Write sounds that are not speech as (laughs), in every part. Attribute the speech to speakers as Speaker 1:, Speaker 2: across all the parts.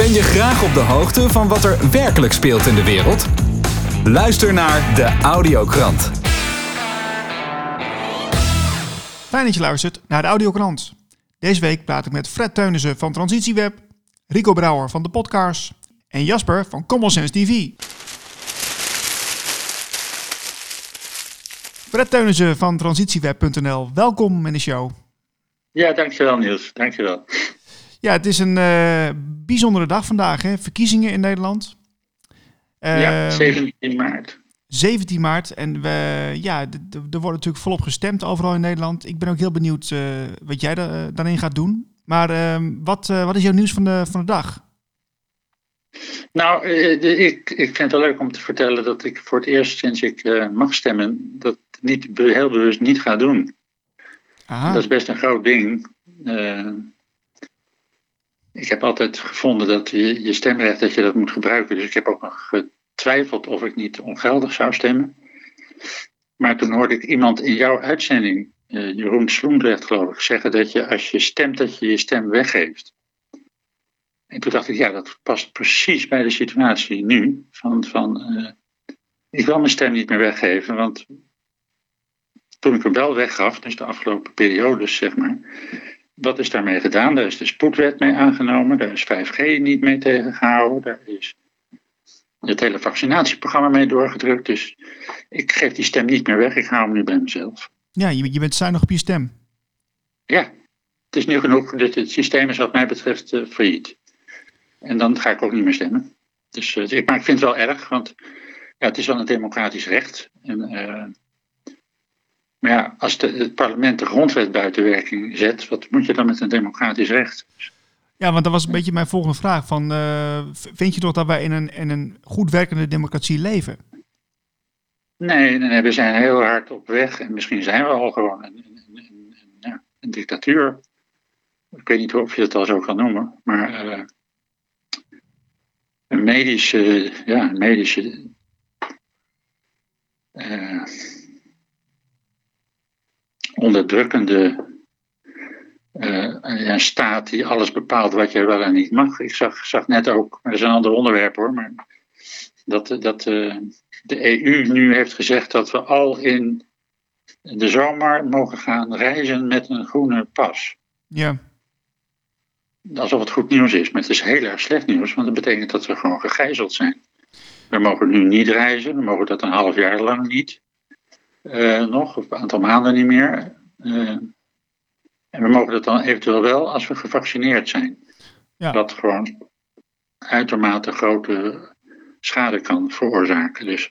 Speaker 1: Ben je graag op de hoogte van wat er werkelijk speelt in de wereld? Luister naar de Audiokrant.
Speaker 2: Fijn dat je luistert naar de Audiokrant. Deze week praat ik met Fred Teunissen van Transitieweb, Rico Brouwer van de Podcast en Jasper van Common Sense TV. Fred Teunissen van Transitieweb.nl, welkom in de show.
Speaker 3: Ja, dankjewel Niels, dankjewel.
Speaker 2: Ja, het is een uh, bijzondere dag vandaag, hè? verkiezingen in Nederland.
Speaker 3: Uh, ja, 17 ehm, maart.
Speaker 2: 17 maart. En we, ja, er wordt natuurlijk volop gestemd overal in Nederland. Ik ben ook heel benieuwd uh, wat jij da daarin gaat doen. Maar ehm, wat, wat is jouw nieuws van de, van de dag?
Speaker 3: Nou, ik, ik vind het wel leuk om te vertellen dat ik voor het eerst sinds ik mag stemmen, dat niet heel bewust niet ga doen. Aha. Dat is best een groot ding ik heb altijd gevonden dat je, je stemrecht dat je dat moet gebruiken. Dus ik heb ook nog getwijfeld of ik niet ongeldig zou stemmen. Maar toen hoorde ik iemand in jouw uitzending, uh, Jeroen Sloendrecht geloof ik, zeggen dat je als je stemt, dat je je stem weggeeft. En toen dacht ik, ja, dat past precies bij de situatie nu. Van, van uh, ik wil mijn stem niet meer weggeven, want toen ik hem wel weggaf, dus de afgelopen periodes zeg maar, wat is daarmee gedaan? Daar is de spoedwet mee aangenomen, daar is 5G niet mee tegengehouden, daar is het hele vaccinatieprogramma mee doorgedrukt. Dus ik geef die stem niet meer weg, ik hou hem nu bij mezelf.
Speaker 2: Ja, je, je bent zuinig op je stem.
Speaker 3: Ja, het is nu genoeg. Het, het systeem is wat mij betreft uh, failliet. En dan ga ik ook niet meer stemmen. Dus, uh, maar ik vind het wel erg, want ja, het is wel een democratisch recht. En uh, maar ja, als de, het parlement de grondwet buiten werking zet, wat moet je dan met een democratisch recht?
Speaker 2: Ja, want dat was een beetje mijn volgende vraag. Van, uh, vind je toch dat wij in een, in een goed werkende democratie leven?
Speaker 3: Nee, nee, we zijn heel hard op weg en misschien zijn we al gewoon een, een, een, ja, een dictatuur. Ik weet niet of je het al zo kan noemen, maar uh, een medische, ja, een medische uh, onderdrukkende uh, staat die alles bepaalt wat je wel en niet mag. Ik zag, zag net ook, maar dat is een ander onderwerp hoor, maar dat, dat uh, de EU nu heeft gezegd dat we al in de zomer mogen gaan reizen met een groene pas.
Speaker 2: Ja.
Speaker 3: Alsof het goed nieuws is, maar het is heel erg slecht nieuws, want dat betekent dat we gewoon gegijzeld zijn. We mogen nu niet reizen, we mogen dat een half jaar lang niet. Uh, nog, of een aantal maanden niet meer. Uh, en we mogen dat dan eventueel wel als we gevaccineerd zijn. Ja. Dat gewoon uitermate grote schade kan veroorzaken. Dus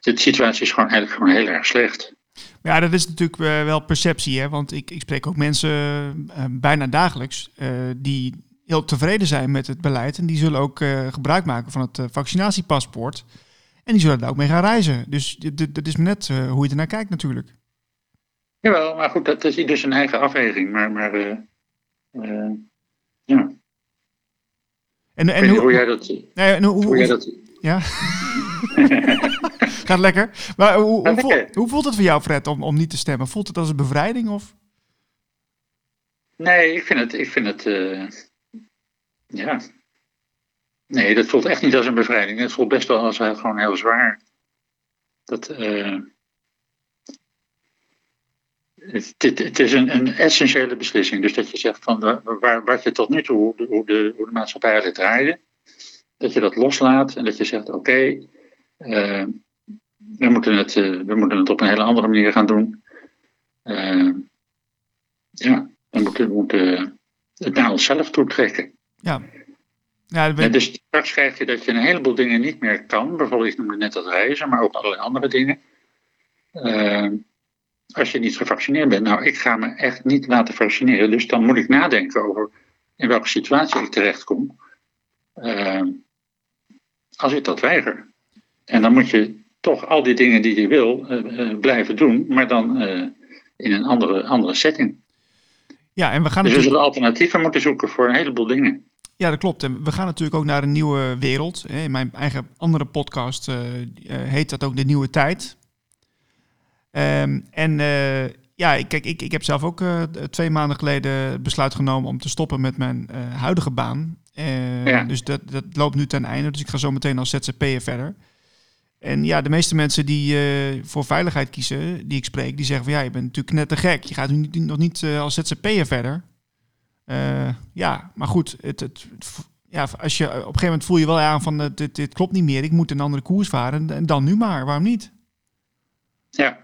Speaker 3: de situatie is gewoon eigenlijk gewoon heel erg slecht.
Speaker 2: Ja, dat is natuurlijk uh, wel perceptie, hè? want ik, ik spreek ook mensen uh, bijna dagelijks uh, die heel tevreden zijn met het beleid en die zullen ook gebruik maken van het vaccinatiepaspoort. En die zullen daar ook mee gaan reizen. Dus dat is net uh, hoe je ernaar kijkt natuurlijk.
Speaker 3: Jawel, maar goed, dat is dus een eigen afweging. Maar, maar uh, uh, ja.
Speaker 2: En, en hoe,
Speaker 3: hoe, jij dat...
Speaker 2: Nee, en hoe, hoe, jij dat... Ja. (laughs) Gaat lekker. Maar hoe, hoe, voelt, hoe, voelt het voor jou, Fred, om, om niet te stemmen? Voelt het als een bevrijding? Of?
Speaker 3: Nee, ik vind het... Ik vind het ja, Nee, dat voelt echt niet als een bevrijding. Het voelt best wel als gewoon heel zwaar. Dat, uh, het, is een, een, essentiële beslissing. Dus dat je zegt van waar, wat je tot nu toe, hoe de, hoe de, hoe de maatschappij draaide, dat je dat loslaat en dat je zegt: oké, uh, we, moeten het, uh, we moeten het op een hele andere manier gaan doen. ja, we we moeten het naar onszelf toetrekken.
Speaker 2: Ja.
Speaker 3: Ja, ben... dus straks krijg je dat je een heleboel dingen niet meer kan. Bijvoorbeeld, ik noemde net dat reizen, maar ook allerlei andere dingen. Uh, als je niet gevaccineerd bent. Nou, ik ga me echt niet laten vaccineren. Dus dan moet ik nadenken over in welke situatie ik terechtkom. Uh, als ik dat weiger. En dan moet je toch al die dingen die je wil uh, blijven doen, maar dan in een andere, andere setting.
Speaker 2: Ja, en we gaan
Speaker 3: dus we zullen alternatieven moeten zoeken voor een heleboel dingen.
Speaker 2: Ja, dat klopt. En we gaan natuurlijk ook naar een nieuwe wereld. In mijn eigen andere podcast uh, heet dat ook de nieuwe tijd. Um, en uh, ja, kijk, ik, ik heb zelf ook uh, twee maanden geleden besluit genomen om te stoppen met mijn uh, huidige baan. Uh, ja. Dus dat, dat loopt nu ten einde. Dus ik ga zo meteen als ZZP'er verder. En ja, de meeste mensen die voor veiligheid kiezen, die ik spreek, die zeggen van ja, je bent natuurlijk net te gek. Je gaat nu nog niet als ZZP'er verder. Ja, maar goed, het, het, ja, als je, op een gegeven moment voel je wel aan van dit, dit klopt niet meer. Ik moet een andere koers varen. En dan nu maar, waarom niet?
Speaker 3: Ja,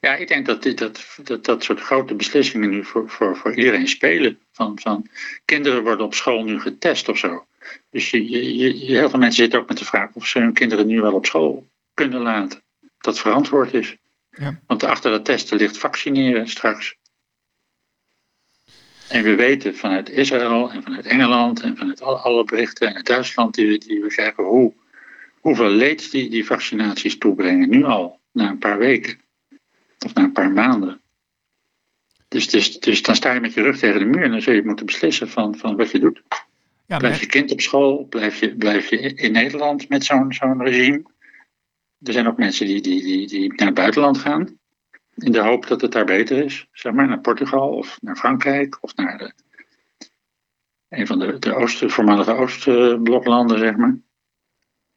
Speaker 3: ja, ik denk dat, dit, dat, dat dat soort grote beslissingen nu voor, voor, voor iedereen spelen. Van, van kinderen worden op school nu getest of zo. Dus je, je, je, heel veel mensen zitten ook met de vraag of ze hun kinderen nu wel op school kunnen laten. Dat verantwoord is. Ja. Want achter dat testen ligt vaccineren straks. En we weten vanuit Israël en vanuit Engeland en vanuit alle, alle berichten en uit Duitsland die, die we krijgen hoe, hoeveel leed die, die vaccinaties toebrengen. Nu al, na een paar weken. Of na een paar maanden. Dus, dus, dus dan sta je met je rug tegen de muur en dan zul je moeten beslissen van, van wat je doet. Ja, blijf je kind op school? Blijf je, blijf je in Nederland met zo'n zo'n regime? Er zijn ook mensen die, die, die, die naar het buitenland gaan. In de hoop dat het daar beter is. Zeg maar naar Portugal of naar Frankrijk of naar de, een van de, de Oost, voormalige Oostbloklanden, zeg maar.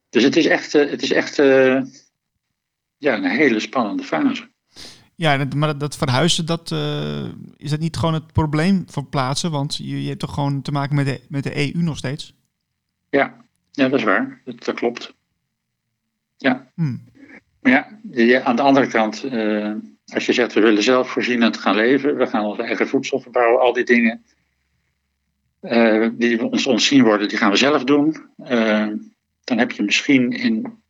Speaker 3: Dus het is echt, eh, het is echt uh, ja, een hele spannende fase.
Speaker 2: Ja, maar dat verhuizen, dat, uh, is dat niet gewoon het probleem voor plaatsen? Want je, je hebt toch gewoon te maken met de, met de EU nog steeds?
Speaker 3: Ja, ja dat is waar. Dat, dat klopt. Ja. Hmm. Maar ja, aan de andere kant, uh, als je zegt we willen zelfvoorzienend gaan leven, we gaan onze eigen voedsel verbouwen, al die dingen uh, die ons ontzien worden, die gaan we zelf doen. dan heb je misschien in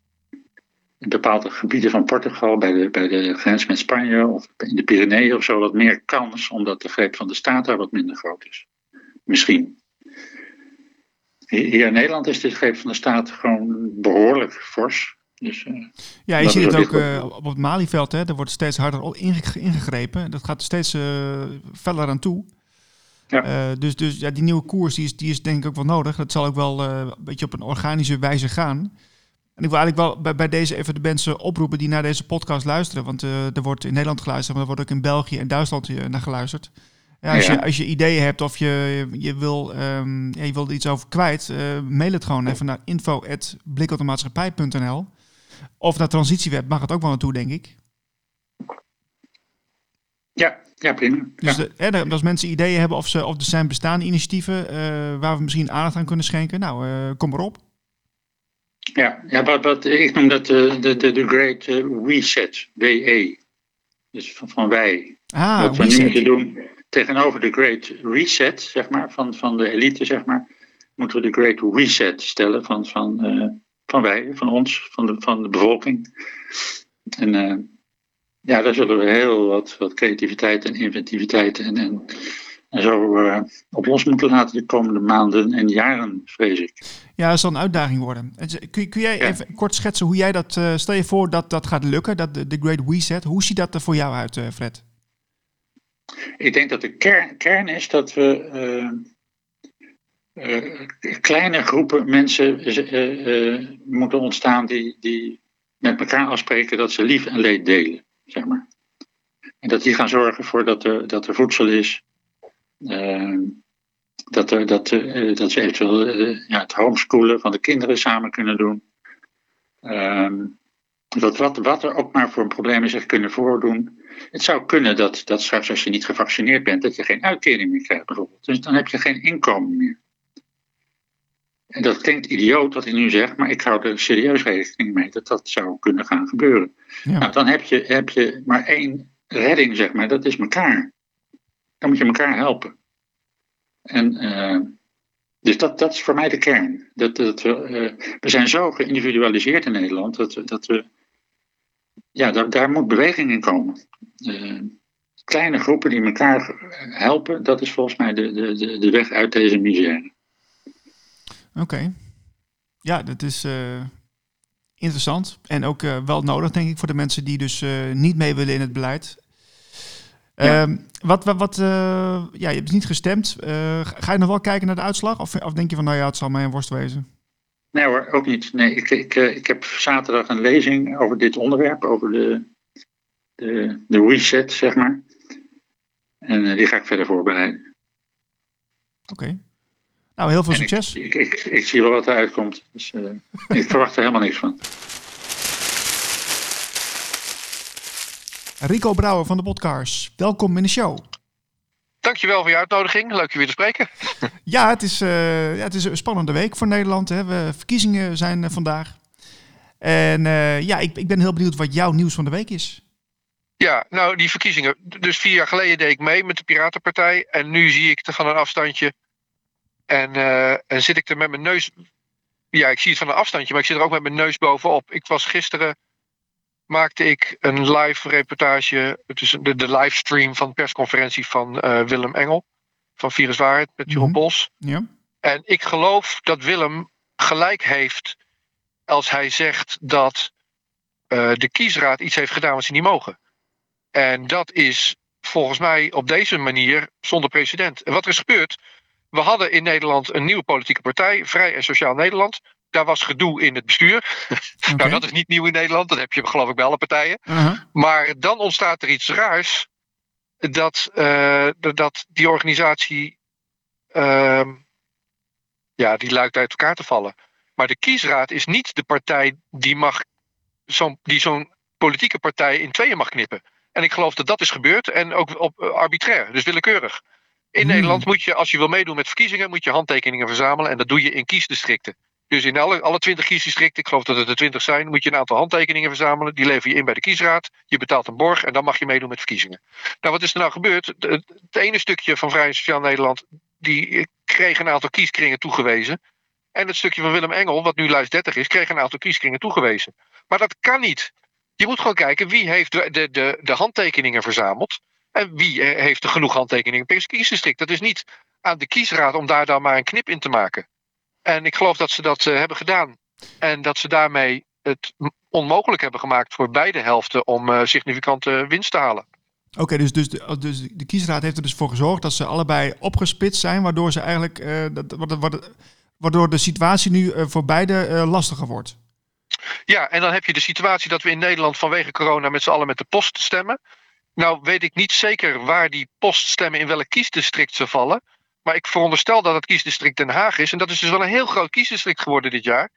Speaker 3: in bepaalde gebieden van Portugal, bij de, bij de grens met Spanje of in de Pyreneeën of zo, wat meer kans, omdat de greep van de staat daar wat minder groot is. Misschien. Hier in Nederland is de greep van de staat gewoon behoorlijk fors. Dus, uh,
Speaker 2: ja, je ziet het ook uh, op het Malieveld, hè, er wordt steeds harder ingegrepen. Dat gaat er steeds uh, feller aan toe. Ja. dus dus ja, die nieuwe koers die is, die is denk ik ook wel nodig. Dat zal ook wel een beetje op een organische wijze gaan. En ik wil eigenlijk wel bij, bij deze even de mensen oproepen die naar deze podcast luisteren. Want uh, er wordt in Nederland geluisterd, maar er wordt ook in België en Duitsland uh, naar geluisterd. Ja, als, Je, als je ideeën hebt of je, je, wil, um, ja, je wil er iets over kwijt, uh, mail het gewoon even naar info.blikautomaatschappij.nl Of naar Transitieweb mag het ook wel naartoe, denk ik.
Speaker 3: Ja, ja prima. Dus
Speaker 2: ja. De, als mensen ideeën hebben of, ze, of er zijn bestaande initiatieven waar we misschien aandacht aan kunnen schenken, nou, kom maar op.
Speaker 3: Ja, ja wat, wat, ik noem dat de, de, de, Great eh, Reset, WE. Dus van, van wij.
Speaker 2: Ah,
Speaker 3: wat we nu moeten doen tegenover de Great Reset, zeg maar, van, van de elite, zeg maar, moeten we de Great Reset stellen van, van, uh, van wij, van ons, van de, van de bevolking. En uh, ja, daar zullen we heel wat, wat creativiteit en inventiviteit en, en en zo uh, op los moeten laten de komende maanden en jaren, vrees ik.
Speaker 2: Ja, dat zal een uitdaging worden. Kun, kun jij even kort schetsen hoe jij dat... Uh, stel je voor dat dat gaat lukken, dat de, de Great Reset. Hoe ziet dat er voor jou uit, Fred?
Speaker 3: Ik denk dat de kern, kern is dat we... kleine groepen mensen moeten ontstaan die, die met elkaar afspreken dat ze lief en leed delen, zeg maar. En dat die gaan zorgen voor dat er, dat er voedsel is, Ehm, dat, er, dat, dat ze eventueel ja, het homeschoolen van de kinderen samen kunnen doen. Ehm, dat wat, wat er ook maar voor problemen zich kunnen voordoen. Het zou kunnen dat, dat straks als je niet gevaccineerd bent, dat je geen uitkering meer krijgt bijvoorbeeld. Dus dan heb je geen inkomen meer. En dat klinkt idioot wat ik nu zeg, maar ik hou er serieus rekening mee dat dat zou kunnen gaan gebeuren. Ja. Nou, dan heb je, heb je maar één redding, zeg maar, dat is elkaar. Dan moet je elkaar helpen. En uh, dus dat, dat is voor mij de kern. Dat, dat we, uh, we zijn zo geïndividualiseerd in Nederland dat, dat we. Ja, daar, daar moet beweging in komen. Uh, kleine groepen die elkaar helpen, dat is volgens mij de, de, de weg uit deze misère.
Speaker 2: Oké. Ja, dat is interessant. En ook wel nodig, denk ik, voor de mensen die dus niet mee willen in het beleid. Ehm, wat, wat, wat uh, ja, je hebt niet gestemd. Uh, ga je nog wel kijken naar de uitslag? Of, of denk je van, nou ja, het zal mij een worst wezen?
Speaker 3: Nee hoor, ook niet. Nee, ik, ik, ik heb zaterdag een lezing over dit onderwerp, over de, de, de reset, zeg maar. En die ga ik verder voorbereiden.
Speaker 2: Oké. Nou, heel veel
Speaker 3: En
Speaker 2: succes.
Speaker 3: Ik, ik, ik, ik zie wel wat eruit komt. Dus eh, (laughs) ik verwacht er helemaal niks van.
Speaker 2: Rico Brouwer van de Podcast. Welkom in de show.
Speaker 4: Dankjewel voor je uitnodiging. Leuk je weer te spreken. (laughs)
Speaker 2: Ja, het is, eh, ja, het is een spannende week voor Nederland. Hè. We, verkiezingen zijn eh, vandaag. En eh, ja, ik, ik ben heel benieuwd wat jouw nieuws van de week is.
Speaker 4: Ja, nou die verkiezingen. Dus vier jaar geleden deed ik mee met de Piratenpartij. En nu zie ik het van een afstandje. En, eh, en zit ik er met mijn neus. Ja, ik zie het van een afstandje, maar ik zit er ook met mijn neus bovenop. Ik was gisteren. Maakte ik een live reportage. Het is de, de livestream van de persconferentie van eh, Willem Engel. Van Virus Waarheid met Jeroen
Speaker 2: Mhm.
Speaker 4: Bos.
Speaker 2: Ja?
Speaker 4: En ik geloof dat Willem gelijk heeft als hij zegt dat eh, de kiesraad iets heeft gedaan wat ze niet mogen. En dat is volgens mij op deze manier zonder precedent. En wat er is gebeurd, we hadden in Nederland een nieuwe politieke partij, Vrij en Sociaal Nederland. Daar was gedoe in het bestuur. (laughs) Nou, dat is niet nieuw in Nederland. Dat heb je geloof ik bij alle partijen.
Speaker 2: Uh-huh.
Speaker 4: Maar dan ontstaat er iets raars. Dat, eh, dat die organisatie. ehm, ja, die lijkt uit elkaar te vallen. Maar de kiesraad is niet de partij die, mag zo'n die zo'n politieke partij in tweeën mag knippen. En ik geloof dat dat is gebeurd. En ook op eh, arbitrair, dus willekeurig. In
Speaker 2: Hmm.
Speaker 4: Nederland moet je, als je wil meedoen met verkiezingen, moet je handtekeningen verzamelen. En dat doe je in kiesdistricten. Dus in alle, alle 20 kiesdistricten, ik geloof dat het er 20 zijn, moet je een aantal handtekeningen verzamelen. Die lever je in bij de kiesraad. Je betaalt een borg en dan mag je meedoen met verkiezingen. Nou, wat is er nou gebeurd? Het, het ene stukje van Vrij en Sociaal Nederland, die kreeg een aantal kieskringen toegewezen. En het stukje van Willem Engel, wat nu lijst 30 is, kreeg een aantal kieskringen toegewezen. Maar dat kan niet. Je moet gewoon kijken wie heeft de, de, de, de handtekeningen verzameld. En wie eh, heeft er genoeg handtekeningen per kiesdistrict. Dat is niet aan de kiesraad om daar dan maar een knip in te maken. En ik geloof dat ze dat eh, hebben gedaan. En dat ze daarmee het onmogelijk hebben gemaakt voor beide helften om eh, significante winst te halen.
Speaker 2: Oké, dus, dus, de, dus de kiesraad heeft er dus voor gezorgd dat ze allebei opgespitst zijn, waardoor ze eigenlijk eh, dat, waardoor- de situatie nu voor beide lastiger wordt.
Speaker 4: Ja, en dan heb je de situatie dat we in Nederland vanwege corona met z'n allen met de post stemmen. Nou weet ik niet zeker waar die poststemmen in welk kiesdistrict ze vallen. Maar ik veronderstel dat het kiesdistrict Den Haag is. En dat is dus wel een heel groot kiesdistrict geworden dit jaar.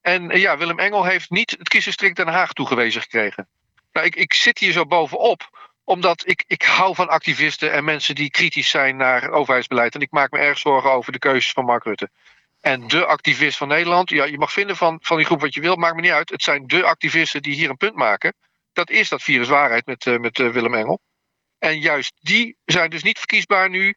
Speaker 4: En eh, ja, Willem Engel heeft niet het kiesdistrict Den Haag toegewezen gekregen. Nou, ik, ik zit hier zo bovenop omdat ik, ik hou van activisten en mensen die kritisch zijn naar overheidsbeleid. En ik maak me erg zorgen over de keuzes van Mark Rutte. En de activist van Nederland, ja, je mag vinden van, van die groep wat je wilt, maakt me niet uit. Het zijn de activisten die hier een punt maken. Dat is dat virus waarheid met, eh, met eh, Willem Engel. En juist die zijn dus niet verkiesbaar nu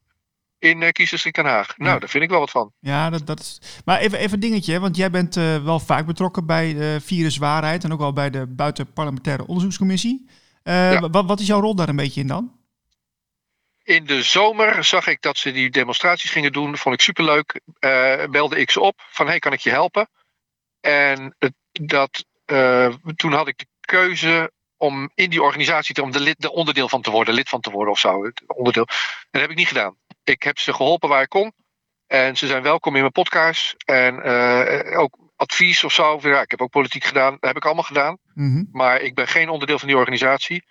Speaker 4: in eh kiesdistrict Den Haag. Nou,
Speaker 2: Ja.
Speaker 4: daar vind ik wel wat van.
Speaker 2: Ja, dat, dat is. Maar even, even een dingetje, hè, want jij bent wel vaak betrokken bij de viruswaarheid en ook wel bij de buitenparlementaire onderzoekscommissie.
Speaker 4: Ja.
Speaker 2: wat, wat is jouw rol daar een beetje in dan?
Speaker 4: In de zomer zag ik dat ze die demonstraties gingen doen. Vond ik superleuk. Belde ik ze op van hey, kan ik je helpen? En dat, toen had ik de keuze om in die organisatie te, om de, lid, de onderdeel van te worden, lid van te worden of zo. Onderdeel. Dat heb ik niet gedaan. Ik heb ze geholpen waar ik kon. En ze zijn welkom in mijn podcast. En eh, ook advies of zo. Ja, ik heb ook politiek gedaan. Dat heb ik allemaal gedaan.
Speaker 2: Mhm.
Speaker 4: Maar ik ben geen onderdeel van die organisatie.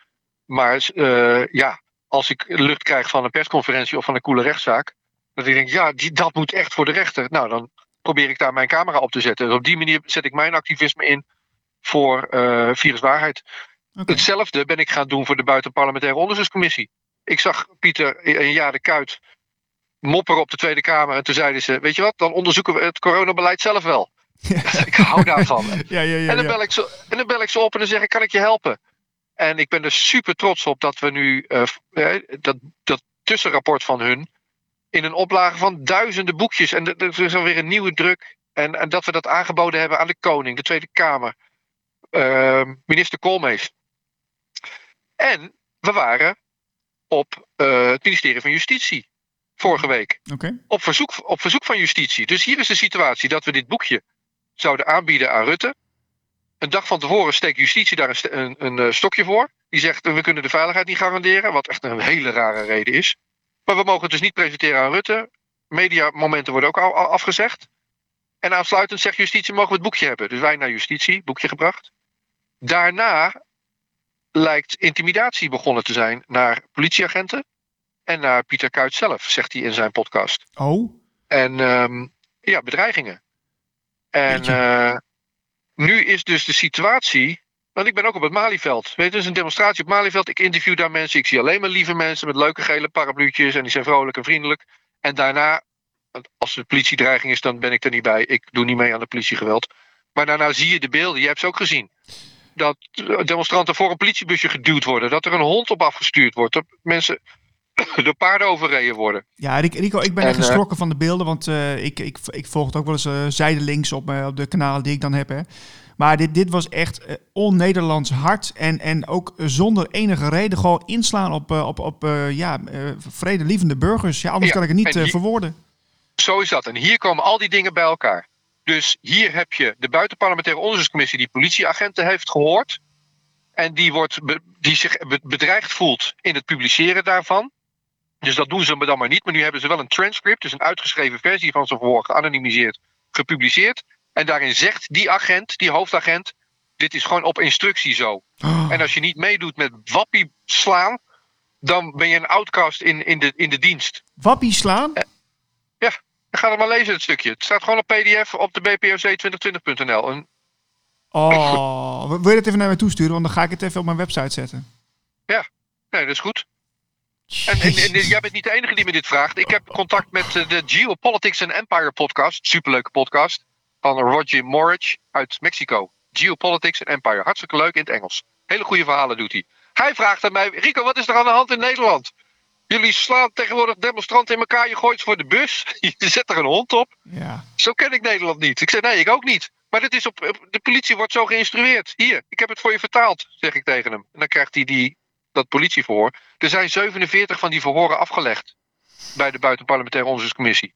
Speaker 4: Maar eh, ja, als ik lucht krijg van een persconferentie of van een coole rechtszaak. Dat ik denk, ja, die, dat moet echt voor de rechter. Nou, dan probeer ik daar mijn camera op te zetten. En op die manier zet ik mijn activisme in voor eh viruswaarheid. Hetzelfde ben ik gaan doen voor de Buitenparlementaire Onderzoekscommissie. Ik zag Pieter en Ja de Kuit mopperen op de Tweede Kamer. En toen zeiden ze, weet je wat, dan onderzoeken we het coronabeleid zelf wel. (laughs) ik hou daarvan.
Speaker 2: Ja.
Speaker 4: En dan, bel ik ze, en dan bel ik ze op en dan zeg ik, kan ik je helpen? En ik ben er super trots op dat we nu eh, eh, dat, dat tussenrapport van hun in een oplage van duizenden boekjes. En er is alweer een nieuwe druk. En, en dat we dat aangeboden hebben aan de koning, de Tweede Kamer, eh, minister Koolmees. En we waren op eh, het ministerie van Justitie vorige week op verzoek, op verzoek van justitie. Dus hier is de situatie dat we dit boekje zouden aanbieden aan Rutte. Een dag van tevoren steekt justitie daar een, een, een eh, stokje voor. Die zegt, we kunnen de veiligheid niet garanderen. Wat echt een hele rare reden is. Maar we mogen het dus niet presenteren aan Rutte. Mediamomenten worden ook al afgezegd. En aansluitend zegt justitie, mogen we het boekje hebben. Dus wij naar justitie, boekje gebracht. Daarna lijkt intimidatie begonnen te zijn naar politieagenten en naar Pieter Kuit zelf, zegt hij in zijn podcast.
Speaker 2: Oh,
Speaker 4: En ehm, ja, bedreigingen. En eh, nu is dus de situatie. Want ik ben ook op het Malieveld. Weet je, is een demonstratie op Malieveld. Ik interview daar mensen. Ik zie alleen maar lieve mensen met leuke gele parapluutjes. En die zijn vrolijk en vriendelijk. En daarna, als er politiedreiging is, dan ben ik er niet bij. Ik doe niet mee aan de politiegeweld. Maar daarna zie je de beelden. Je hebt ze ook gezien. Dat eh, demonstranten voor een politiebusje geduwd worden. Dat er een hond op afgestuurd wordt. Dat mensen (coughs) door paarden overreden worden.
Speaker 2: ja, Rico, ik ben
Speaker 4: En,
Speaker 2: echt
Speaker 4: eh,
Speaker 2: geschrokken van de beelden, want eh, ik, ik, ik volg het ook wel eens eh, zijdelings op, mijn- op de kanalen die ik dan heb. Hè. Maar dit, dit was echt on-Nederlands hard en, en ook zonder enige reden gewoon inslaan op, op, op eh, ja, vredelievende burgers. Ja, anders
Speaker 4: Ja,
Speaker 2: kan ik het niet verwoorden.
Speaker 4: Zo is dat. En hier komen al die dingen bij elkaar. Dus hier heb je de buitenparlementaire onderzoekscommissie die politieagenten heeft gehoord. En die, wordt die zich be- bedreigd voelt in het publiceren daarvan. Dus dat doen ze dan maar niet. Maar nu hebben ze wel een transcript, dus een uitgeschreven versie van zijn verhoor, geanonimiseerd, gepubliceerd. En daarin zegt die agent, die hoofdagent, dit is gewoon op instructie zo.
Speaker 2: Oh,
Speaker 4: En als je niet meedoet met wappie slaan, dan ben je een outcast in, in, de, in de dienst.
Speaker 2: Wappie slaan?
Speaker 4: Ga het maar lezen, het stukje. Het staat gewoon op PDF op de bpoc2020.nl. En
Speaker 2: Oh, wil je dat even naar mij toesturen? Want dan ga ik het even op mijn website zetten.
Speaker 4: nee, dat is goed. En, en, en jij bent niet de enige die me dit vraagt. Ik heb contact met eh, de Geopolitics and Empire podcast. Superleuke podcast. Van Roger Morich uit Mexico. Geopolitics and Empire. Hartstikke leuk in het Engels. Hele goede verhalen doet hij. Hij vraagt aan mij: Rico, wat is er aan de hand in Nederland? Jullie slaan tegenwoordig demonstranten in elkaar. Je gooit ze voor de bus. (laughs) Je zet er een hond op.
Speaker 2: Ja.
Speaker 4: Zo ken ik Nederland niet. Ik zei nee, ik ook niet. Maar dit is op, op- de politie wordt zo geïnstrueerd. Hier, ik heb het voor je vertaald, zeg ik tegen hem. En dan krijgt hij die, dat politieverhoor. Er zijn 47 van die verhoren afgelegd bij de buitenparlementaire onderzoekscommissie.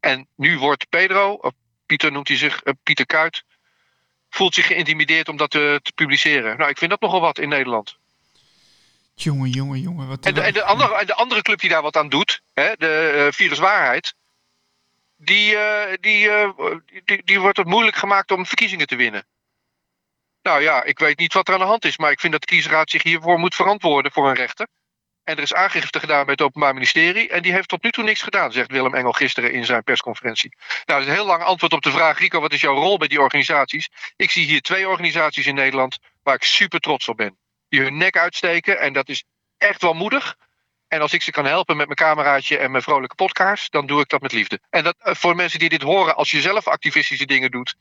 Speaker 4: En nu wordt Pedro, of Pieter noemt hij zich, eh, Pieter Kuit, voelt zich geïntimideerd om dat te, te publiceren. Nou, ik vind dat nogal wat in Nederland.
Speaker 2: Jongen, jongen, jongen. Wat
Speaker 4: En de, en de, andere, en de andere club die daar wat aan doet, hè, de eh, Viruswaarheid, die, eh, die, eh, die, die wordt het moeilijk gemaakt om verkiezingen te winnen. Nou ja, ik weet niet wat er aan de hand is, maar ik vind dat de kiesraad zich hiervoor moet verantwoorden voor een rechter. En er is aangifte gedaan bij het Openbaar Ministerie en die heeft tot nu toe niks gedaan, zegt Willem Engel gisteren in zijn persconferentie. Nou, dat is een heel lang antwoord op de vraag, Rico, wat is jouw rol bij die organisaties? Ik zie hier twee organisaties in Nederland waar ik super trots op ben. Die hun nek uitsteken en dat is echt wel moedig. En als ik ze kan helpen met mijn cameraatje en mijn vrolijke podcast, dan doe ik dat met liefde. En dat eh, voor mensen die dit horen, als je zelf activistische dingen doet.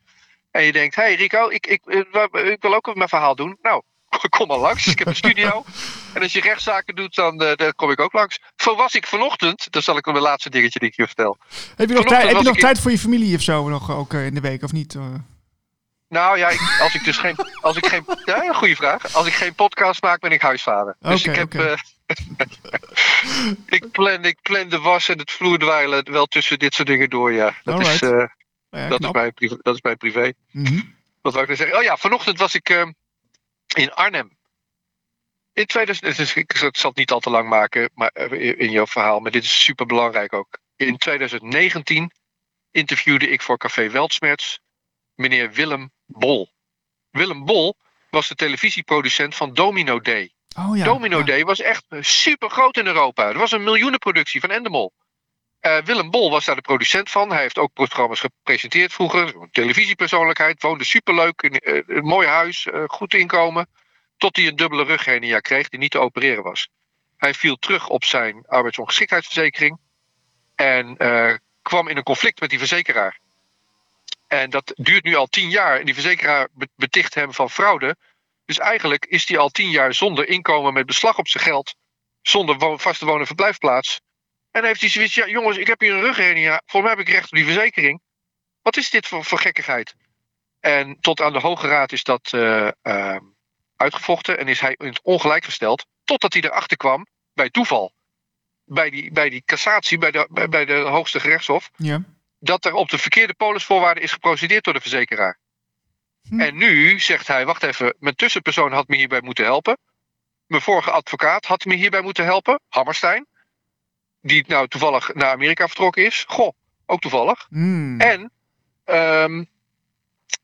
Speaker 4: En je denkt, hé hey Rico, ik, ik, eh, ik wil ook mijn verhaal doen. Nou, (laughs) kom maar langs. Ik heb een studio. (laughs) en als je rechtszaken doet, dan, eh, dan kom ik ook langs. Zo was ik vanochtend. Dan zal ik nog mijn laatste dingetje die ik je vertel.
Speaker 2: Heb je nog, tijd, heb je nog tijd voor je familie of zo nog ook in de week of niet? Eh,
Speaker 4: Nou ja, ik, als ik dus geen. Als ik geen ja, goede vraag. Als ik geen podcast maak, ben ik huisvader. Dus ik heb. eh, (laughs) ik, plan, ik plan de was en het vloerdwijlen wel tussen dit soort dingen door, ja. Dat, is,
Speaker 2: Alright. nou ja,
Speaker 4: dat, is, mijn, privé- dat is mijn privé.
Speaker 2: Mhm.
Speaker 4: Wat wou ik nou zeggen? Oh ja, vanochtend was ik eh, in Arnhem. In 2000, het is- ik zal het niet al te lang maken maar, eh, in jouw verhaal, maar dit is super belangrijk ook. In 2019 interviewde ik voor Café Weltsmerts meneer Willem Bol. Willem Bol was de televisieproducent van Domino Day.
Speaker 2: Oh ja.
Speaker 4: Domino
Speaker 2: ja.
Speaker 4: Day was echt super groot in Europa. Er was een miljoenenproductie van Endemol. Eh, Willem Bol was daar de producent van. Hij heeft ook programma's gepresenteerd vroeger. Een televisiepersoonlijkheid. Woonde superleuk in eh, een mooi huis. eh, goed inkomen. Tot hij een dubbele rughernia kreeg die niet te opereren was. Hij viel terug op zijn arbeidsongeschiktheidsverzekering. En eh, kwam in een conflict met die verzekeraar. En dat duurt nu al tien jaar. En die verzekeraar be- beticht hem van fraude. Dus eigenlijk is hij al tien jaar zonder inkomen met beslag op zijn geld. Zonder vaste woon- en verblijfplaats. En heeft hij zoiets, ja jongens, ik heb hier een rughernia. Volgens mij heb ik recht op die verzekering. Wat is dit voor, voor gekkigheid? En tot aan de Hoge Raad is dat eh, eh, uitgevochten. En is hij in het ongelijk gesteld. Totdat hij erachter kwam, bij toeval. Bij die, bij die cassatie, bij de, bij de hoogste gerechtshof
Speaker 2: Ja.
Speaker 4: Dat er op de verkeerde polisvoorwaarden is geprocedeerd door de verzekeraar.
Speaker 2: Hm.
Speaker 4: En nu zegt hij, wacht even, mijn tussenpersoon had me hierbij moeten helpen. Mijn vorige advocaat had me hierbij moeten helpen, Hammerstein. Die nou toevallig naar Amerika vertrokken is. Goh, ook toevallig.
Speaker 2: Hmm.
Speaker 4: En, ehm,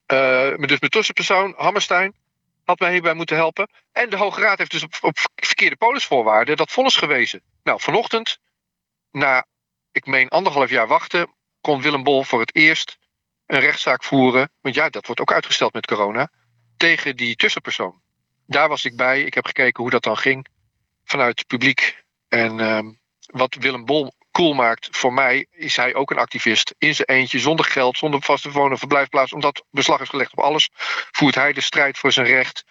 Speaker 4: eh, dus mijn tussenpersoon, Hammerstein. had mij hierbij moeten helpen. En de Hoge Raad heeft dus op, op verkeerde polisvoorwaarden dat vonnis gewezen. Nou, vanochtend, na, ik meen anderhalf jaar wachten, kon Willem Bol voor het eerst een rechtszaak voeren. Want ja, dat wordt ook uitgesteld met corona. Tegen die tussenpersoon. Daar was ik bij. Ik heb gekeken hoe dat dan ging. Vanuit het publiek. En ehm, wat Willem Bol cool maakt voor mij, is hij ook een activist. In zijn eentje, zonder geld, zonder vaste wonen, verblijfplaats. Omdat beslag is gelegd op alles, voert hij de strijd voor zijn recht.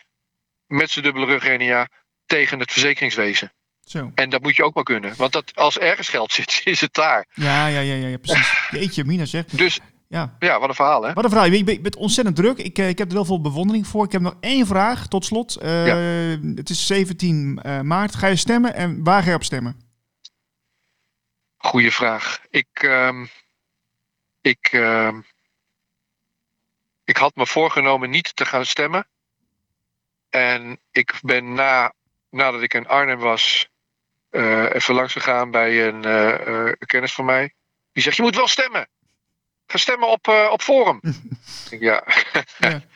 Speaker 4: Met zijn dubbele rug tegen het verzekeringswezen.
Speaker 2: Zo.
Speaker 4: En dat moet je ook maar kunnen. Want dat, als ergens geld (laughs) zit, is het daar.
Speaker 2: Ja, ja, ja, ja, precies. (laughs) Jeetje, Mina zegt.
Speaker 4: Dus
Speaker 2: Ja.
Speaker 4: ja, wat een verhaal hè.
Speaker 2: Wat een verhaal. Je bent- je bent ontzettend druk. Ik, eh, ik heb er heel veel bewondering voor. Ik heb nog één vraag tot slot. Eh, Het is 17 eh, maart. Ga je stemmen en waar ga je op stemmen?
Speaker 4: Goeie vraag. Ik, ehm, ik, ehm, ik had me voorgenomen niet te gaan stemmen. En ik ben na, nadat ik in Arnhem was, even langs gegaan bij een eh, eh, een kennis van mij. Die zegt, je moet wel stemmen. Ga stemmen op, eh, op Forum. (laughs) Ja.
Speaker 2: Ja. (laughs)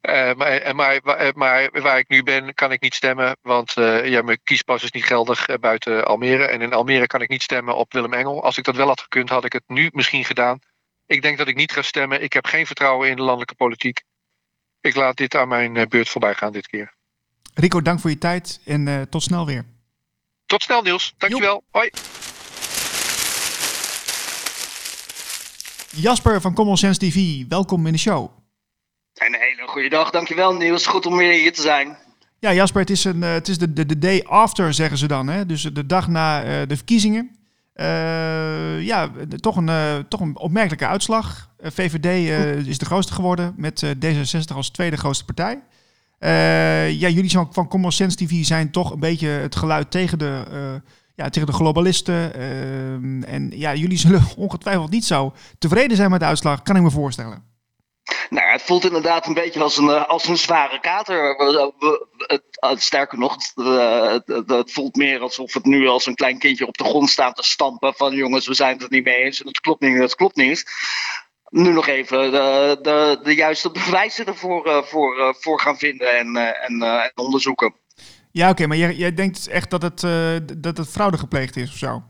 Speaker 4: Eh, maar, eh, maar, maar, waar ik nu ben, kan ik niet stemmen. Want eh, ja, mijn kiespas is niet geldig eh, buiten Almere. En in Almere kan ik niet stemmen op Willem Engel. Als ik dat wel had gekund, had ik het nu misschien gedaan. Ik denk dat ik niet ga stemmen. Ik heb geen vertrouwen in de landelijke politiek. Ik laat dit aan mijn eh, beurt voorbij gaan dit keer.
Speaker 2: Rico, dank voor je tijd en eh, tot snel weer.
Speaker 4: Tot snel, Niels. Dankjewel. Hoi.
Speaker 2: Jasper van Common Sense TV, welkom in de show.
Speaker 5: Een hele goede dag, dankjewel Niels. Goed om weer hier te zijn.
Speaker 2: Ja, Jasper, het is, een, eh, het is de, de, de day after, zeggen ze dan. Hè? Dus de dag na eh, de verkiezingen. Eh, ja, toch een, eh, toch een opmerkelijke uitslag. VVD eh, is de grootste geworden met eh, D66 als tweede grootste partij. Eh, ja, jullie van, van Common Sense TV zijn toch een beetje het geluid tegen de, eh, ja, tegen de globalisten. Eh, en ja, jullie zullen (laughs) ongetwijfeld niet zo tevreden zijn met de uitslag, kan ik me voorstellen.
Speaker 5: Nou, het voelt inderdaad een beetje als een, eh, als een zware kater. Het, sterker nog, het, het, het voelt meer alsof het nu als een klein kindje op de grond staat te stampen. Van jongens, we zijn het er niet mee eens. En het klopt niet, het klopt niet. Nu nog even de, de, de juiste bewijzen ervoor eh, voor, eh, voor gaan vinden en, eh, en, eh, en onderzoeken.
Speaker 2: Ja, oké, maar jij, jij denkt echt dat het, eh, dat het fraude gepleegd is of zo?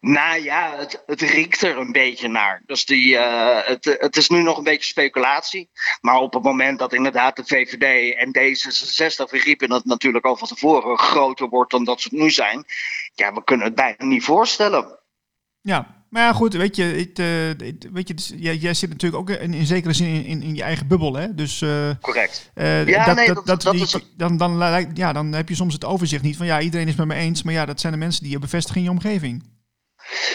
Speaker 5: Nou ja, het, het riekt er een beetje naar. Dus die, eh, het, het is nu nog een beetje speculatie. Maar op het moment dat inderdaad de VVD en D66, we riepen het natuurlijk al van tevoren, groter wordt dan dat ze het nu zijn. Ja, we kunnen het bijna niet voorstellen.
Speaker 2: Ja, maar ja, goed, weet je, het, eh, het- weet je jij, jij zit natuurlijk ook in, in zekere zin in, in, in je eigen bubbel, hè? Dus eh,
Speaker 5: Correct.
Speaker 2: eh,
Speaker 5: Ja, nee, dat- dat
Speaker 2: die-
Speaker 5: is-
Speaker 2: dan, dan, lijkt- ja, dan heb je soms het overzicht niet van ja, iedereen is met me eens, maar ja, dat zijn de mensen die je bevestigen in je omgeving.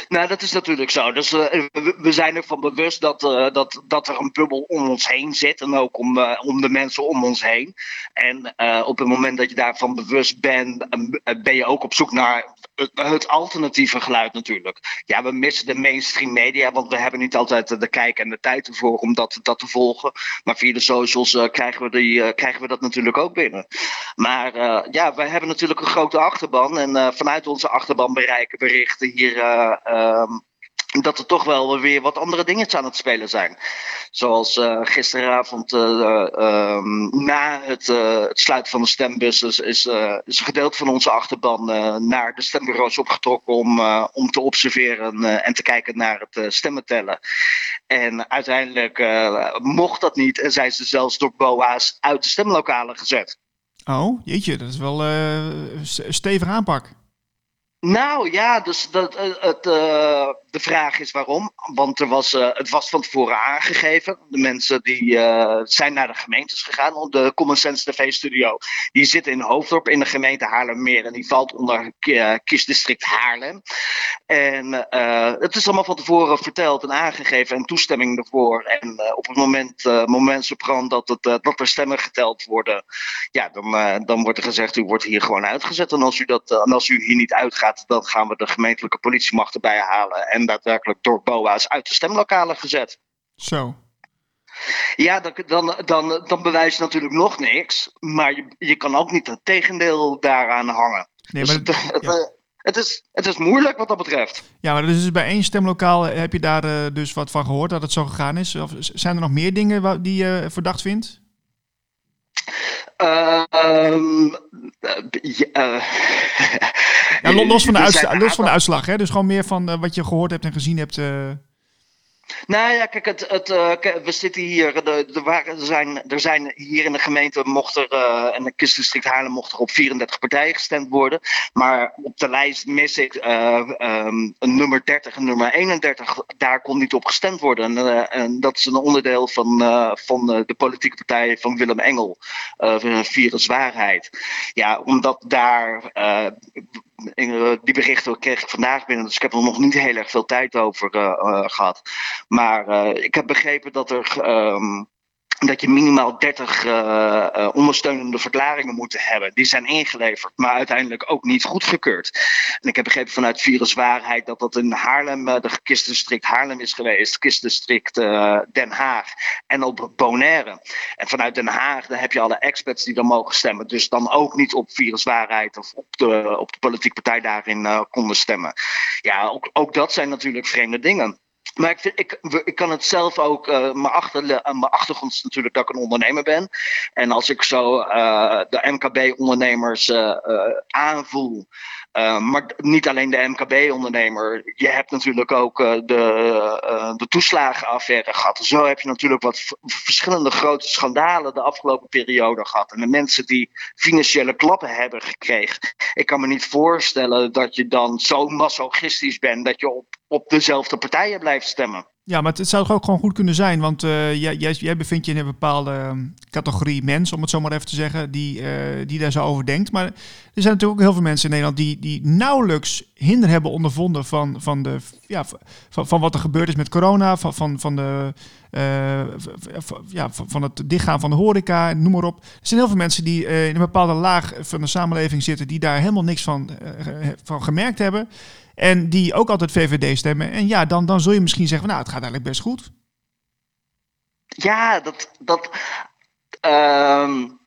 Speaker 5: Nou, dat is natuurlijk zo. Dus eh, we, we zijn ervan bewust dat, eh, dat, dat er een bubbel om ons heen zit. En ook om, eh, om de mensen om ons heen. En op het moment dat je daarvan bewust bent, ben je ook op zoek naar het, alternatieve geluid natuurlijk. Ja, we missen de mainstream media, want we hebben niet altijd de kijk en de tijd ervoor om dat, dat te volgen. Maar via de socials krijgen, we die, krijgen we dat natuurlijk ook binnen. Maar ja, wij hebben natuurlijk een grote achterban. En vanuit onze achterban bereiken berichten hier eh, ehm, dat er toch wel weer wat andere dingen aan het spelen zijn. Zoals eh, gisteravond eh, ehm, na het, eh, het sluiten van de stembus is, is, eh, een gedeelte van onze achterban eh, naar de stembureaus opgetrokken om, eh, om te observeren eh, en te kijken naar het eh, stemmen tellen. En uiteindelijk eh, mocht dat niet en zijn ze zelfs door BOA's uit de stemlokalen gezet.
Speaker 2: Oh, jeetje, dat is wel eh, s- stevig aanpak.
Speaker 5: Nou ja, dus dat, eh, het, eh, de vraag is waarom. Want er was, eh, het was van tevoren aangegeven. De mensen die zijn naar de gemeentes gegaan. De Common Sense TV studio. Die zit in Hoofddorp in de gemeente Haarlemmeer. En die valt onder kiesdistrict Haarlem. En het is allemaal van tevoren verteld en aangegeven en toestemming ervoor. En op het moment, moment dat, het, dat er stemmen geteld worden, ja, dan, dan wordt er gezegd, u wordt hier gewoon uitgezet. En als u, dat, en als u hier niet uitgaat, dan gaan we de gemeentelijke politiemacht erbij halen. En daadwerkelijk door BOA's uit de stemlokalen gezet.
Speaker 2: Zo.
Speaker 5: Ja, dan, dan, dan, dan bewijs je natuurlijk nog niks. Maar je, je kan ook niet het tegendeel daaraan hangen.
Speaker 2: Nee,
Speaker 5: Dus
Speaker 2: maar,
Speaker 5: het, het,
Speaker 2: ja.
Speaker 5: eh, het, is, het is moeilijk wat dat betreft.
Speaker 2: ja, maar dus bij één stemlokaal heb je daar eh, dus wat van gehoord dat het zo gegaan is? Of zijn er nog meer dingen die je verdacht vindt?
Speaker 5: Ehm, (laughs)
Speaker 2: ja, los, van de uitslag, los van de uitslag, hè? dus gewoon meer van wat je gehoord hebt en gezien hebt.
Speaker 5: Nou ja, kijk, het, het, uh, we zitten hier. Er, waren, zijn, er zijn hier in de gemeente mocht er, uh, en de kustdistrict Haarlem mocht er op 34 partijen gestemd worden. Maar op de lijst mis ik uh, um, nummer 30 en nummer 31. Daar kon niet op gestemd worden. En, en dat is een onderdeel van, van de politieke partij van Willem Engel. viruswaarheid. Ja, omdat daar eh, die berichten kreeg ik vandaag binnen, dus ik heb er nog niet heel erg veel tijd over uh, uh, gehad. Maar ik heb begrepen dat er um, dat je minimaal 30 uh, uh, ondersteunende verklaringen moet hebben. Die zijn ingeleverd, maar uiteindelijk ook niet goedgekeurd. En ik heb begrepen vanuit Viruswaarheid dat dat in Haarlem, uh, de kistdistrict Haarlem is geweest, kistdistrict Den Haag en op Bonaire. En vanuit Den Haag dan heb je alle experts die dan mogen stemmen. Dus dan ook niet op Viruswaarheid of op de, op de politieke partij daarin konden stemmen. Ja, ook, ook dat zijn natuurlijk vreemde dingen. Maar ik, vind, ik, ik kan het zelf ook, uh, mijn, achter, uh, mijn achtergrond is natuurlijk dat ik een ondernemer ben. En als ik zo uh, de MKB-ondernemers aanvoel, maar niet alleen de MKB-ondernemer, je hebt natuurlijk ook de, de toeslagenaffaire gehad. Zo heb je natuurlijk wat verschillende grote schandalen de afgelopen periode gehad. En de mensen die financiële klappen hebben gekregen. Ik kan me niet voorstellen dat je dan zo masochistisch bent dat je op, op dezelfde partijen blijft stemmen.
Speaker 2: Ja, maar het, zou ook gewoon goed kunnen zijn, want uh, jij, bevindt je in een bepaalde ehm, categorie mens, om het zo maar even te zeggen, die, uh, die daar zo over denkt. Maar er zijn natuurlijk ook heel veel mensen in Nederland die, die nauwelijks hinder hebben ondervonden van, van, de, ja, van, van wat er gebeurd is met corona, van, van, van, de, uh, ja, van het dichtgaan van de horeca, noem maar op. Er zijn heel veel mensen die in een bepaalde laag van de samenleving zitten, die daar helemaal niks van, van gemerkt hebben. En die ook altijd VVD stemmen. En ja, dan, dan zul je misschien zeggen, nou, het gaat eigenlijk best goed.
Speaker 5: Ja, dat. dat um,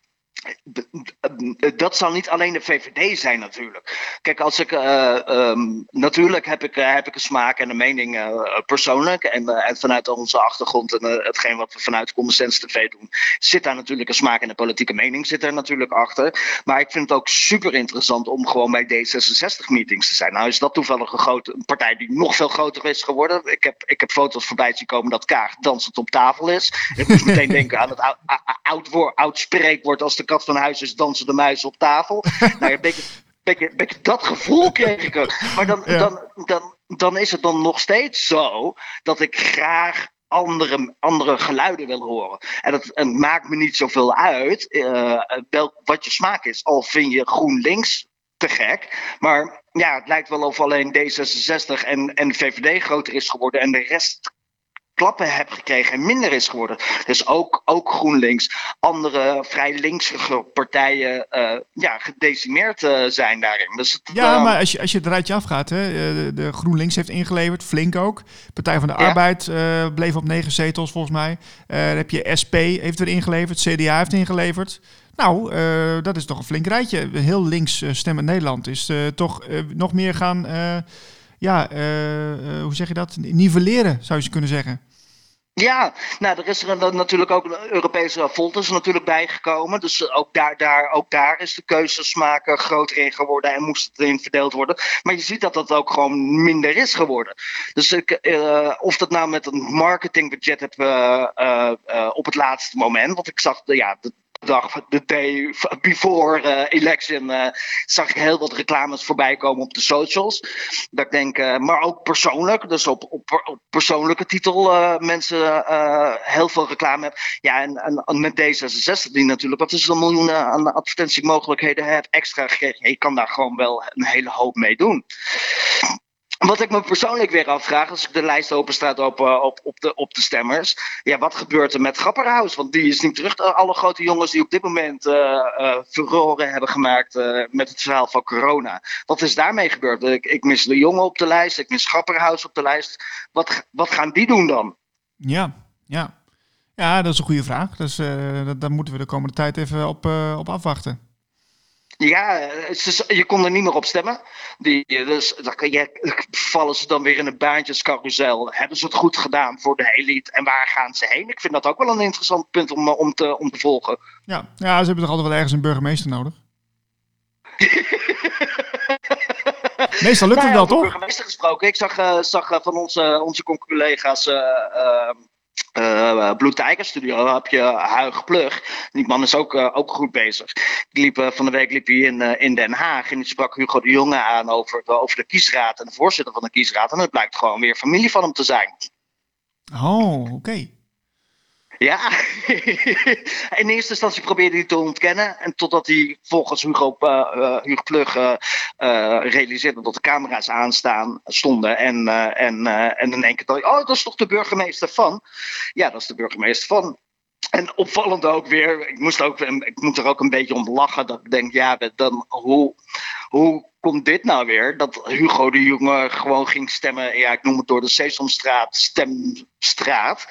Speaker 5: dat zal niet alleen de VVD zijn natuurlijk. Kijk, als ik uh, um, natuurlijk heb ik, uh, heb ik een smaak en een mening uh, persoonlijk. En, en, vanuit onze achtergrond en hetgeen wat we vanuit Common Sense TV doen, zit daar natuurlijk een smaak en een politieke mening zit er natuurlijk achter. Maar ik vind het ook super interessant om gewoon bij D66 meetings te zijn. Nou is dat toevallig een, grote, een partij die nog veel groter is geworden. Ik heb, ik heb foto's voorbij zien komen dat Kaag dansend op tafel is. Ik moest meteen (laughs) denken aan het oud, oud, oud, oud spreekwoord als de kat van huis is dansen de muis op tafel. (laughs) nou, een beetje, beetje, beetje dat gevoel kreeg ik ook. Maar dan, ja. dan, dan, dan is het dan nog steeds zo dat ik graag andere, andere geluiden wil horen. En het, het maakt me niet zoveel uit uh, wel, wat je smaak is. Al vind je GroenLinks te gek. Maar ja, het lijkt wel of alleen D66 en, en VVD groter is geworden en de rest klappen heb gekregen en minder is geworden. Dus ook, ook GroenLinks, andere vrij linkse partijen uh, ja, gedecimeerd uh, zijn daarin. Dus het,
Speaker 2: ja, uh, maar als je, als je het rijtje afgaat, hè, de, de GroenLinks heeft ingeleverd, flink ook. Partij van de ja. Arbeid bleef op negen zetels volgens mij. dan heb je SP heeft er ingeleverd, CDA heeft ingeleverd. Nou, uh, dat is toch een flink rijtje. Heel links uh, stemmen Nederland is uh, toch nog meer gaan, ja, hoe zeg je dat? Nivelleren, zou je kunnen zeggen.
Speaker 5: Ja, nou, er is er natuurlijk ook een Europese Volters natuurlijk bijgekomen. Dus ook daar, daar, ook daar is de keuzesmaak groter in geworden en moest het in verdeeld worden. Maar je ziet dat dat ook gewoon minder is geworden. Dus ik, of dat nou met een marketingbudget hebben uh, op het laatste moment. Want ik zag, ja, de, dag, de day before uh, election, uh, zag ik heel wat reclames voorbij komen op de socials. Dat denk, uh, maar ook persoonlijk, dus op, op, op persoonlijke titel mensen heel veel reclame hebben. Ja, en, en, met D66 die natuurlijk, wat is een miljoen aan advertentiemogelijkheden heb extra gekregen. Je kan daar gewoon wel een hele hoop mee doen. Wat ik me persoonlijk weer afvraag, als ik de lijst openstaat op, uh, op, op, de, op de stemmers. Ja, wat gebeurt er met Grapperhaus? Want die is niet terug. Alle grote jongens die op dit moment uh, hebben gemaakt met het verhaal van corona. Wat is daarmee gebeurd? Ik, ik mis de jongen op de lijst, ik mis Grapperhaus op de lijst. Wat, wat gaan die doen dan?
Speaker 2: Ja, ja. Ja, dat is een goede vraag. Dus daar moeten we de komende tijd even op, op afwachten.
Speaker 5: Ja, je kon er niet meer op stemmen. Die, dus dan vallen ze dan weer in een baantjescarousel. Hebben ze het goed gedaan voor de elite? En waar gaan ze heen? Ik vind dat ook wel een interessant punt om, om, te, om te volgen.
Speaker 2: Ja. ja, ze hebben toch altijd wel ergens een burgemeester nodig? (laughs) Meestal lukt het
Speaker 5: nou
Speaker 2: wel, toch?
Speaker 5: burgemeester gesproken. Ik zag, uh, zag uh, van onze, onze collega's uh, uh, Blue Tiger Studio heb je Huig Plug. Die man is ook, ook goed bezig. Die liep, van de week liep hij in, in Den Haag en die sprak Hugo de Jonge aan over, over de kiesraad en de voorzitter van de kiesraad. En het blijkt gewoon weer familie van hem te zijn.
Speaker 2: Oh, oké.
Speaker 5: Ja, (laughs) in eerste instantie probeerde hij te ontkennen. En totdat hij volgens Hugo, uh, Hugo Plug realiseerde dat de camera's aanstaan stonden. En, en, en in één keer oh, dat is toch de burgemeester van? Ja, dat is de burgemeester van. En opvallend ook weer, ik, moest ook, ik moet er ook een beetje om lachen. Dat ik denk, ja, dan, hoe, hoe komt dit nou weer? Dat Hugo de Jonge gewoon ging stemmen, ja, ik noem het door de Sesamstraat, stemstraat.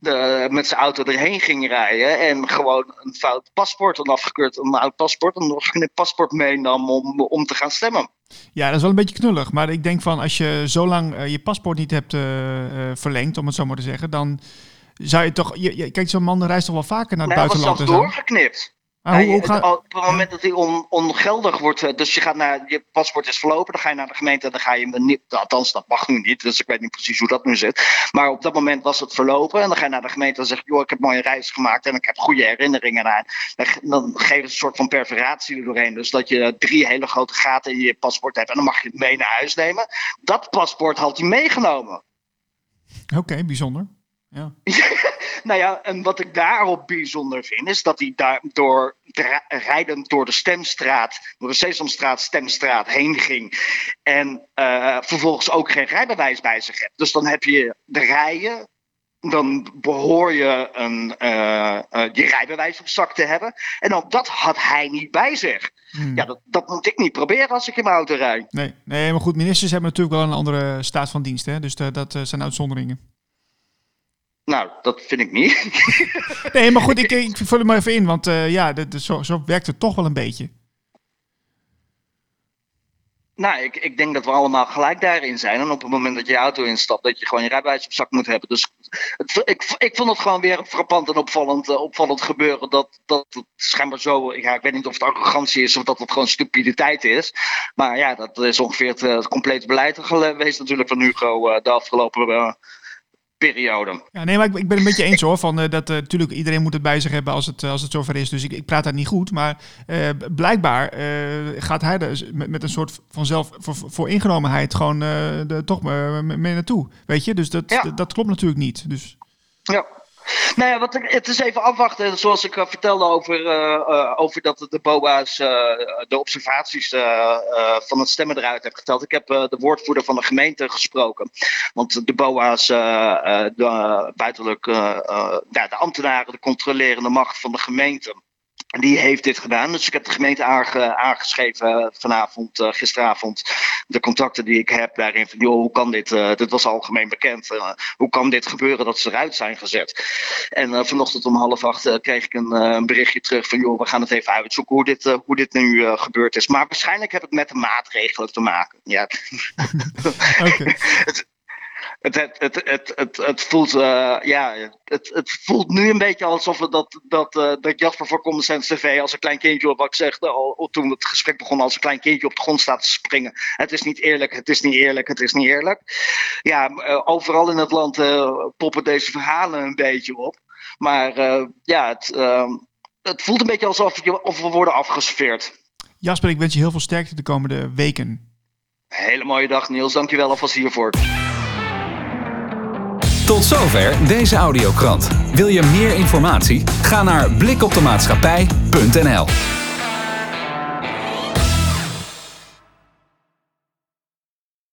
Speaker 5: De, met zijn auto erheen ging rijden en gewoon een fout paspoort, een afgekeurd, een oud paspoort, en nog een paspoort meenam om, om te gaan stemmen.
Speaker 2: Ja, dat is wel een beetje knullig. Maar ik denk van als je zo lang uh, je paspoort niet hebt uh, uh, verlengd, om het zo maar te zeggen, dan zou je toch. Je, je, kijk, zo'n man reist toch wel vaker naar het
Speaker 5: nee,
Speaker 2: buitenland.
Speaker 5: Hij was doorgeknipt.
Speaker 2: Ah, hoe, hoe gaat...
Speaker 5: Op het moment dat hij on, ongeldig wordt, dus je gaat naar je paspoort is verlopen, dan ga je naar de gemeente en dan ga je hem niet. Althans, dat mag nu niet, dus ik weet niet precies hoe dat nu zit. Maar op dat moment was het verlopen en dan ga je naar de gemeente en zeg je: Joh, ik heb een mooie reis gemaakt en ik heb goede herinneringen aan. Dan geef je een soort van perforatie er doorheen. Dus dat je drie hele grote gaten in je paspoort hebt en dan mag je het mee naar huis nemen. Dat paspoort had hij meegenomen.
Speaker 2: Oké, bijzonder. Ja. (laughs)
Speaker 5: nou ja, en wat ik daarop bijzonder vind, is dat hij daar door rijdend door de Stemstraat, door de Sesamstraat, Stemstraat heen ging. En uh, vervolgens ook geen rijbewijs bij zich hebt. Dus dan heb je de rijen. Dan behoor je een, uh, uh, je rijbewijs op zak te hebben. En ook dat had hij niet bij zich. Hmm. Ja, dat, dat moet ik niet proberen als ik in mijn auto rijd.
Speaker 2: Nee, nee, maar goed, ministers hebben natuurlijk wel een andere staat van dienst. Hè? Dus dat zijn uitzonderingen.
Speaker 5: Nou, dat vind ik niet. (laughs)
Speaker 2: nee, maar goed, ik, ik vul hem maar even in, want uh, ja, de, de, zo, zo werkt het toch wel een beetje.
Speaker 5: Nou, ik, ik denk dat we allemaal gelijk daarin zijn. En op het moment dat je je auto instapt, dat je gewoon je rijbewijs op zak moet hebben. Dus het, ik, ik vond het gewoon weer frappant en opvallend, uh, opvallend gebeuren. Dat, dat het schijnbaar zo, ja, ik weet niet of het arrogantie is of dat het gewoon stupiditeit is. Maar ja, dat is ongeveer het, het complete beleid geweest natuurlijk van Hugo uh, de afgelopen periode.
Speaker 2: Ja, nee, maar ik, ik ben een beetje eens hoor. Van, uh, dat uh, natuurlijk iedereen moet het bij zich hebben als het, als het zover is. Dus ik, ik praat dat niet goed. Maar uh, blijkbaar gaat hij er met, met een soort van zelf voor, voor ingenomenheid gewoon de, toch mee naartoe. Weet je, dus dat, ja. dat, dat klopt natuurlijk niet. Dus.
Speaker 5: Ja. Nou ja, wat, het is even afwachten. Zoals ik uh, vertelde over, uh, uh, over dat de BOA's de observaties van het stemmen eruit heb geteld. Ik heb de woordvoerder van de gemeente gesproken. Want de BOA's, de, buitenlijk, ja, de ambtenaren, de controlerende macht van de gemeente die heeft dit gedaan. Dus ik heb de gemeente aange, aangeschreven vanavond, gisteravond. De contacten die ik heb daarin. Van, joh, hoe kan dit? Uh, dit was algemeen bekend. Uh, hoe kan dit gebeuren dat ze eruit zijn gezet? En vanochtend om half acht kreeg ik een, een, berichtje terug van. joh, we gaan het even uitzoeken hoe dit, hoe dit nu gebeurd is. Maar waarschijnlijk heb het met de maatregelen te maken. Ja. (laughs) (laughs)
Speaker 2: Okay.
Speaker 5: het, het, het, het, het, het, voelt, uh, ja, het, het voelt nu een beetje alsof het dat, dat, uh, dat Jasper voor Common Sense TV als een klein kindje, wat ik zeg, al, toen het gesprek begon, als een klein kindje op de grond staat te springen. Het is niet eerlijk, het is niet eerlijk, het is niet eerlijk. Ja, uh, overal in het land poppen deze verhalen een beetje op. Maar ja, het, het voelt een beetje alsof je, of we worden afgeserveerd.
Speaker 2: Jasper, ik wens je heel veel sterkte de komende weken.
Speaker 5: Hele mooie dag, Niels. Dankjewel alvast hiervoor.
Speaker 1: Tot zover deze audiokrant. Wil je meer informatie? Ga naar blikoptemaatschappij.nl